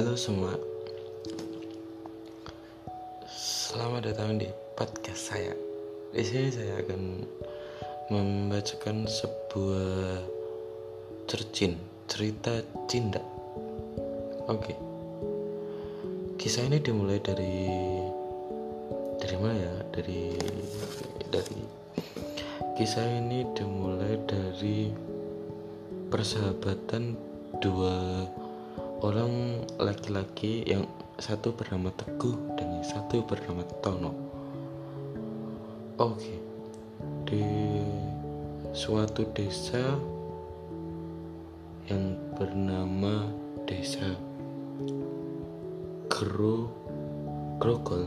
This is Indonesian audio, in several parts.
Halo semua. Selamat datang di podcast saya. Di sini saya akan membacakan sebuah cercin Cerita cinta. Oke. Kisah ini dimulai dari Dari mana ya? Dari Dari Kisah ini dimulai dari Persahabatan dua orang laki-laki yang satu bernama Teguh dan yang satu bernama Tono. Oke, di suatu desa yang bernama Desa Gro Grogol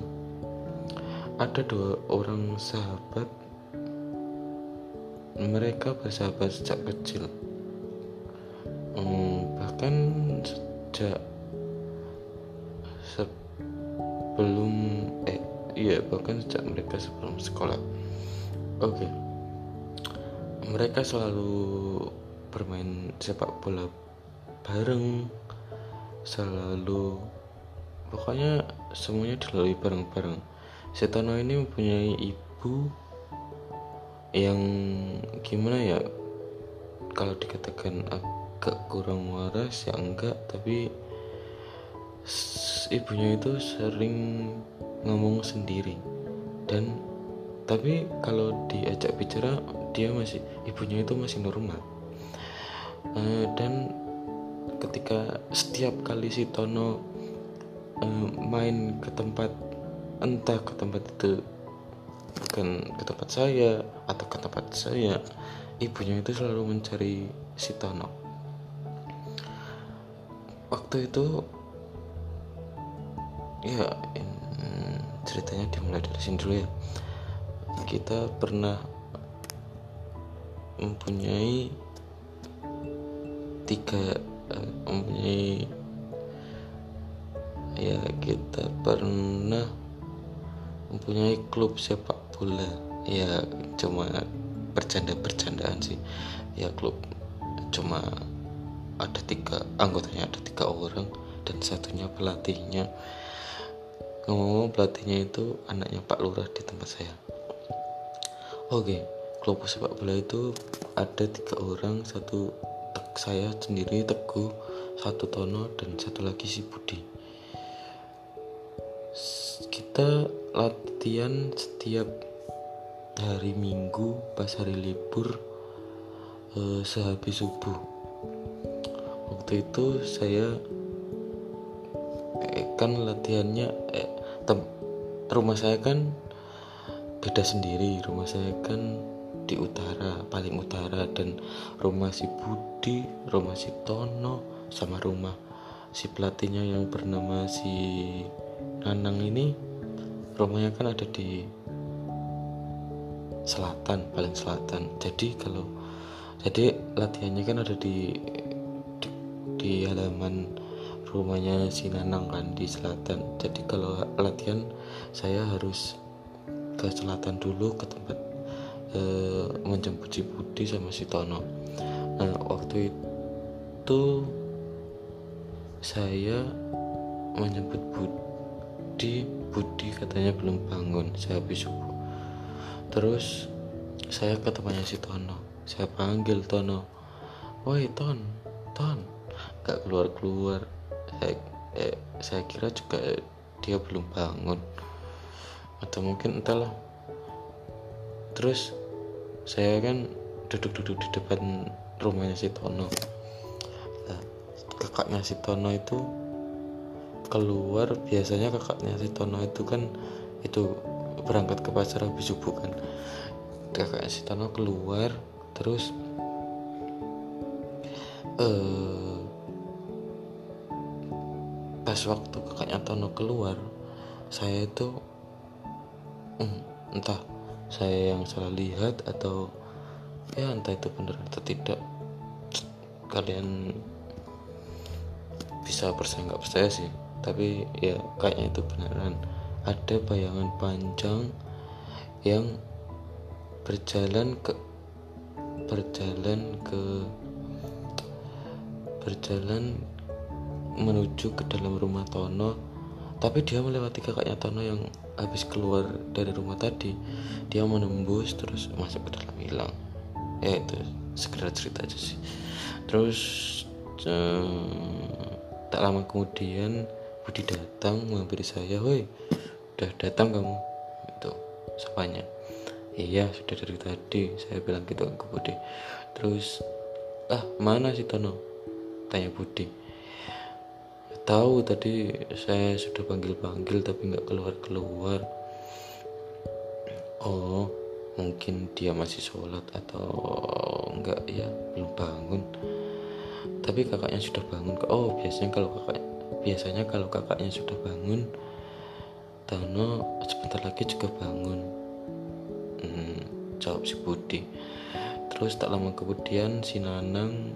ada dua orang sahabat. Mereka bersahabat sejak kecil sebelum eh iya bahkan sejak mereka sebelum sekolah oke okay. mereka selalu bermain sepak bola bareng selalu pokoknya semuanya dilalui bareng-bareng Setono ini mempunyai ibu yang gimana ya kalau dikatakan agak kurang waras ya enggak tapi ibunya itu sering ngomong sendiri. Dan tapi kalau diajak bicara dia masih ibunya itu masih normal. Uh, dan ketika setiap kali si Tono uh, main ke tempat entah ke tempat itu bukan ke tempat saya atau ke tempat saya ibunya itu selalu mencari si Tono. Waktu itu ya ceritanya dimulai dari sini dulu ya. Kita pernah mempunyai tiga uh, mempunyai ya kita pernah mempunyai klub sepak bola. Ya cuma bercanda-bercandaan sih. Ya klub cuma ada tiga anggotanya ada tiga orang dan satunya pelatihnya ngomong-ngomong pelatihnya itu anaknya Pak Lurah di tempat saya. Oke klub sepak bola itu ada tiga orang. Satu saya sendiri teguh satu tono dan satu lagi si Budi. Kita latihan setiap hari minggu pas hari libur eh, sehabis subuh. Waktu itu saya eh, kan latihannya eh, tem, rumah saya kan beda sendiri. Rumah saya kan di utara paling utara dan rumah si Budi rumah si Tono sama rumah si pelatihnya yang bernama si Nanang ini rumahnya kan ada di selatan paling selatan. Jadi kalau jadi latihannya kan ada di di halaman rumahnya si Nanang kan di selatan. Jadi kalau latihan saya harus ke selatan dulu ke tempat e, menjemput si Budi sama si Tono. Nah waktu itu saya menjemput Budi Budi katanya belum bangun saya habis subuh. Terus saya ke tempatnya si Tono. Saya panggil Tono woi Ton Ton. Gak keluar saya eh, saya kira juga dia belum bangun. Atau mungkin entahlah. Terus saya kan duduk-duduk di depan rumahnya si Tono. Kakaknya si Tono itu keluar. Biasanya kakaknya si Tono itu kan itu berangkat ke pasar habis subuh kan. Kakaknya si Tono keluar terus eh pas waktu kakaknya Tono keluar saya itu hmm, entah saya yang salah lihat atau ya entah itu benar atau tidak kalian bisa percaya nggak percaya sih. Tapi ya kayaknya itu beneran. Ada bayangan panjang yang berjalan ke berjalan ke berjalan menuju ke dalam rumah Tono tapi dia melewati kakaknya Tono yang habis keluar dari rumah tadi. Dia menembus terus masuk ke dalam hilang. Ya itu sekedar cerita aja sih. Terus um, tak lama kemudian Budi datang menghampiri saya woi udah datang kamu? Itu sapanya iya sudah dari tadi saya bilang gitu ke Budi. Terus ah mana si Tono? Tanya Budi tahu tadi saya sudah panggil-panggil tapi nggak keluar-keluar. Oh mungkin dia masih sholat atau enggak ya belum bangun. Tapi kakaknya sudah bangun oh biasanya kalau kakak biasanya kalau kakaknya sudah bangun Tano sebentar lagi juga bangun. Hmm, jawab si Budi. Terus tak lama kemudian si Nanang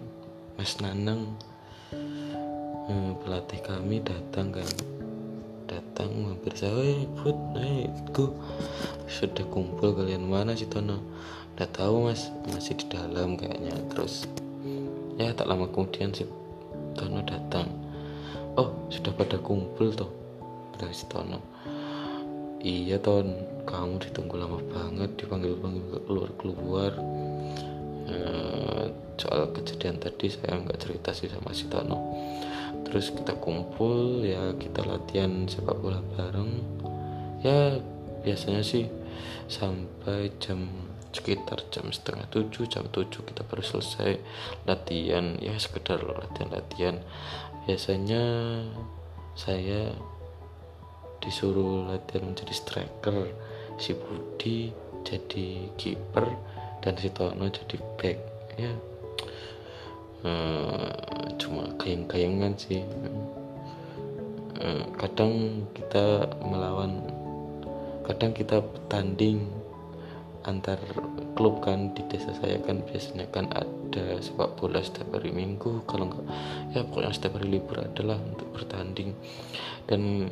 Mas Nanang hmm, pelatih kami datang kan datang mampir. Saya hey, put hey, sudah kumpul kalian mana sih Tono? Udah tahu mas. Masih di dalam kayaknya. Terus ya tak lama kemudian si Tono datang. Oh sudah pada kumpul toh. Dari si Tono. Iya Ton. Kamu ditunggu lama banget dipanggil panggil keluar keluar. Soal kejadian tadi saya nggak cerita sih sama si Tono terus kita kumpul ya kita latihan sepak bola bareng. Ya biasanya sih sampai jam sekitar jam setengah tujuh jam tujuh kita baru selesai latihan. Ya sekedar latihan-latihan. Biasanya saya disuruh latihan menjadi striker si Budi jadi kiper dan si Tono jadi back. Ya uh, cuma kayang-kayangan sih. Uh, kadang kita melawan kadang kita bertanding antar klub kan di desa saya kan biasanya kan ada sepak bola setiap hari minggu. Kalau enggak ya pokoknya setiap hari libur adalah untuk bertanding. Dan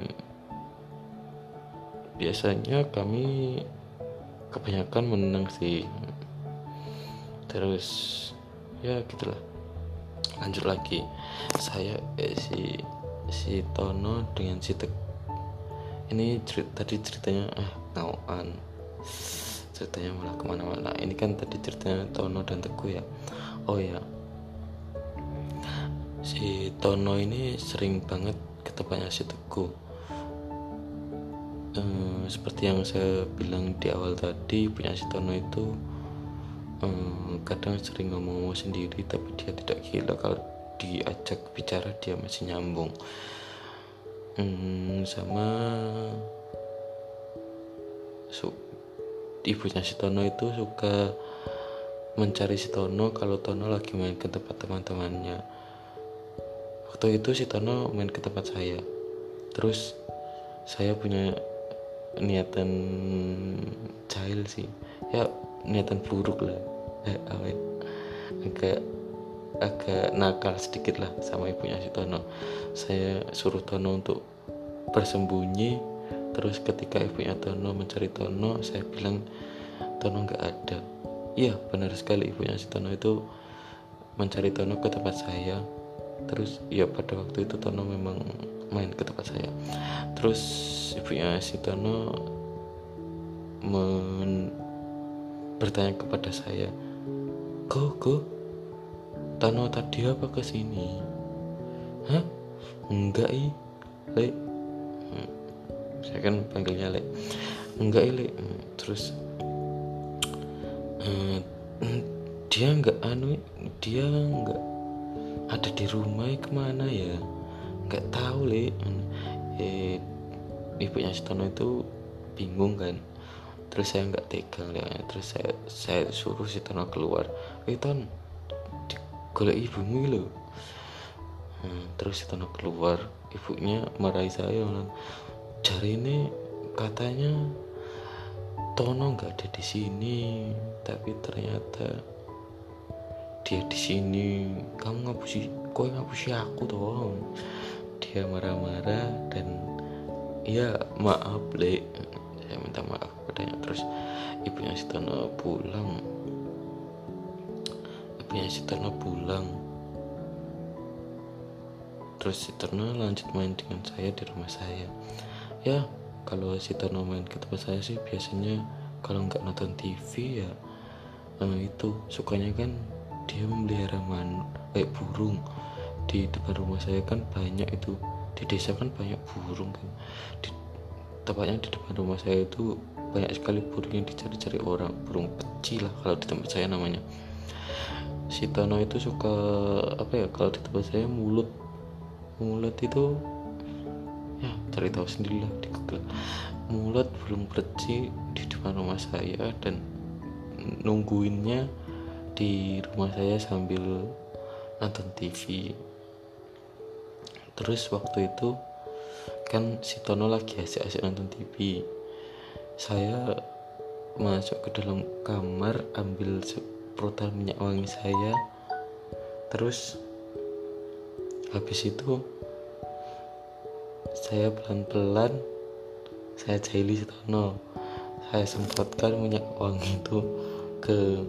biasanya kami kebanyakan menang sih. Terus ya gitulah lanjut lagi. Saya eh, si si Tono dengan si Tek. Ini cerita tadi ceritanya ah ngauan ceritanya malah ke mana-mana. Ini kan tadi ceritanya Tono dan Teguh ya. Oh ya. Si Tono ini sering banget ke tempatnya si Teguh. Ehm, seperti yang saya bilang di awal tadi punya si Tono itu kadang sering ngomong-ngomong sendiri tapi dia tidak gila kalau diajak bicara dia masih nyambung. Hmm, sama su ibunya si Tono itu suka mencari si Tono kalau Tono lagi main ke tempat teman-temannya. Waktu itu si Tono main ke tempat saya. Terus saya punya niatan jahil sih. Ya niatan buruk lah eh, ya, agak agak nakal sedikit lah sama ibunya si Tono. Saya suruh Tono untuk bersembunyi. Terus ketika ibunya Tono mencari Tono saya bilang Tono nggak ada. Iya benar sekali. Ibunya si Tono itu mencari Tono ke tempat saya. Terus ya pada waktu itu Tono memang main ke tempat saya. Terus ibunya si Tono men bertanya kepada saya go go Tano tadi apa ke sini? Hah? Enggak i. Le hmm. saya kan panggilnya le enggak i le hmm. terus uh, dia enggak anu dia enggak ada di rumah ke mana ya? Enggak tahu le hmm. eh, ibunya Stono itu bingung kan terus saya nggak tegang lihatnya terus saya saya suruh si Tono keluar. Eh Ton golek ibumu lo hmm, terus si Tono keluar ibunya marahi saya bilang cari ini katanya Tono nggak ada di sini tapi ternyata dia di sini. Kamu ngapusi kau ngapusi aku toh dia marah-marah dan ya maaf le saya minta maaf padanya terus ibunya Sitono pulang. Ibunya Sitono pulang. Terus si Tono lanjut main dengan saya di rumah saya. Ya kalau si Tono main ke tempat saya sih biasanya kalau nggak nonton TV ya eh, itu sukanya kan dia memelihara man kayak burung. Di depan rumah saya kan banyak itu di desa kan banyak burung kan. Di tepatnya di depan rumah saya itu banyak sekali burung yang dicari-cari orang burung peci lah kalau di tempat saya namanya. Si Tono itu suka apa ya kalau di tempat saya mulut mulut itu ya cari tahu sendirilah di Google. Mulut burung peci di depan rumah saya dan nungguinnya di rumah saya sambil nonton TV terus waktu itu kan si Tono lagi asik-asik nonton TV saya masuk ke dalam kamar ambil seprotan minyak wangi saya. Terus habis itu saya pelan-pelan saya jahili si Tono. Saya semprotkan minyak wangi itu ke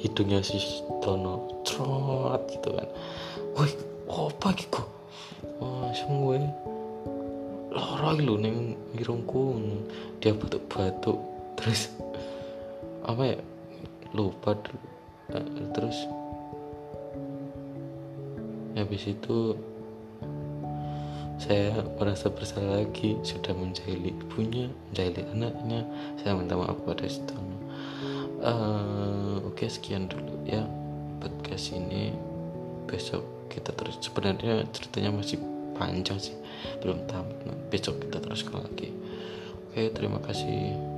hidungnya si Tono. Trot gitu kan. Woi apa gitu oh semua loroi lu neng irungku dia batuk-batuk terus apa ya lupa eh, terus habis itu saya merasa bersalah lagi sudah menjahili ibunya menjahili anaknya saya minta maaf pada Stono uh, oke okay, sekian dulu ya podcast ini. Besok kita terus sebenarnya ceritanya masih panjang sih. Belum tamat besok kita teruskan lagi. Oke terima kasih